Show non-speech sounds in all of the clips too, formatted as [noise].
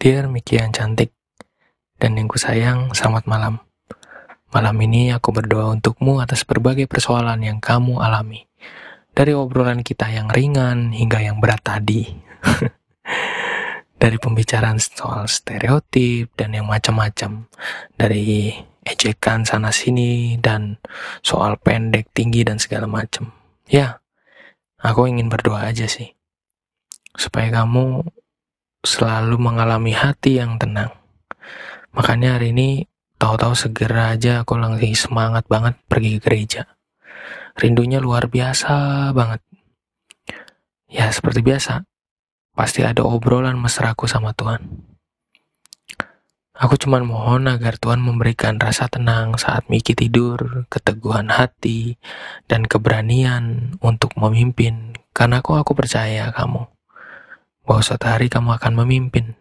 Dear Miki yang cantik dan yang kusayang, selamat malam. Malam ini aku berdoa untukmu atas berbagai persoalan yang kamu alami. Dari obrolan kita yang ringan hingga yang berat tadi. [laughs] Dari pembicaraan soal stereotip dan yang macam-macam. Dari ejekan sana sini dan soal pendek, tinggi dan segala macam. Ya, aku ingin berdoa aja sih. Supaya kamu selalu mengalami hati yang tenang. Makanya hari ini tahu-tahu segera aja aku langsung semangat banget pergi ke gereja. Rindunya luar biasa banget. Ya seperti biasa, pasti ada obrolan mesraku sama Tuhan. Aku cuma mohon agar Tuhan memberikan rasa tenang saat Miki tidur, keteguhan hati, dan keberanian untuk memimpin. Karena aku, aku percaya kamu, bahwa suatu hari kamu akan memimpin.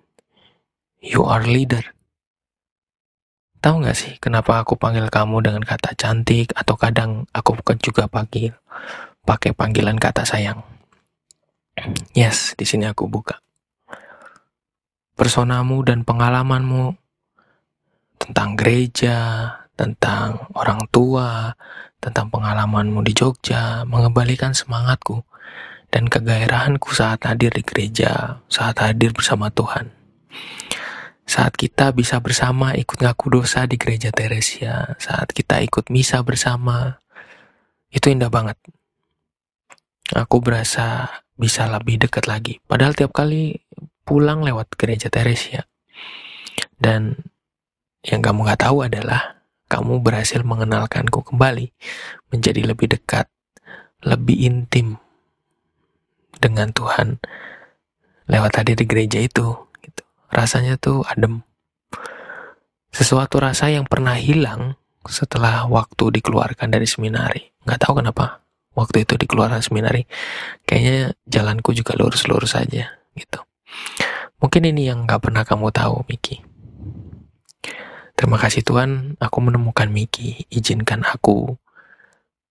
You are leader. Tahu gak sih kenapa aku panggil kamu dengan kata cantik atau kadang aku juga panggil pakai panggilan kata sayang? Yes, di sini aku buka. Personamu dan pengalamanmu tentang gereja, tentang orang tua, tentang pengalamanmu di Jogja, mengembalikan semangatku dan kegairahanku saat hadir di gereja, saat hadir bersama Tuhan. Saat kita bisa bersama ikut ngaku dosa di gereja Teresia, saat kita ikut misa bersama, itu indah banget. Aku berasa bisa lebih dekat lagi. Padahal tiap kali pulang lewat gereja Teresia. Dan yang kamu gak tahu adalah kamu berhasil mengenalkanku kembali menjadi lebih dekat, lebih intim dengan Tuhan lewat tadi di gereja itu. Gitu. Rasanya tuh adem. Sesuatu rasa yang pernah hilang setelah waktu dikeluarkan dari seminari. Gak tahu kenapa waktu itu dikeluarkan seminari kayaknya jalanku juga lurus-lurus aja gitu mungkin ini yang gak pernah kamu tahu Miki terima kasih Tuhan aku menemukan Miki izinkan aku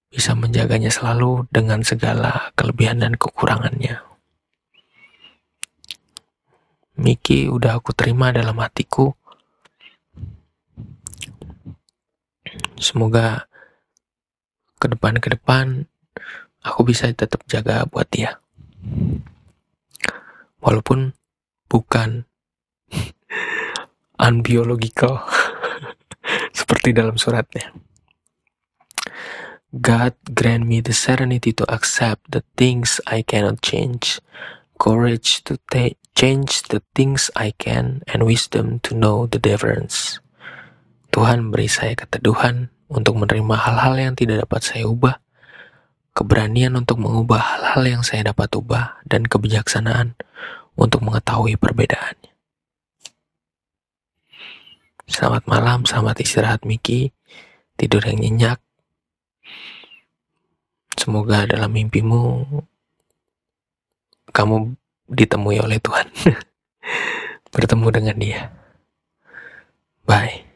bisa menjaganya selalu dengan segala kelebihan dan kekurangannya Miki udah aku terima dalam hatiku semoga ke depan ke depan aku bisa tetap jaga buat dia. Walaupun bukan [laughs] unbiological [laughs] seperti dalam suratnya. God grant me the serenity to accept the things I cannot change, courage to change the things I can, and wisdom to know the difference. Tuhan beri saya keteduhan untuk menerima hal-hal yang tidak dapat saya ubah, keberanian untuk mengubah hal-hal yang saya dapat ubah, dan kebijaksanaan untuk mengetahui perbedaannya. Selamat malam, selamat istirahat Miki, tidur yang nyenyak. Semoga dalam mimpimu kamu ditemui oleh Tuhan. [laughs] Bertemu dengan dia. Bye.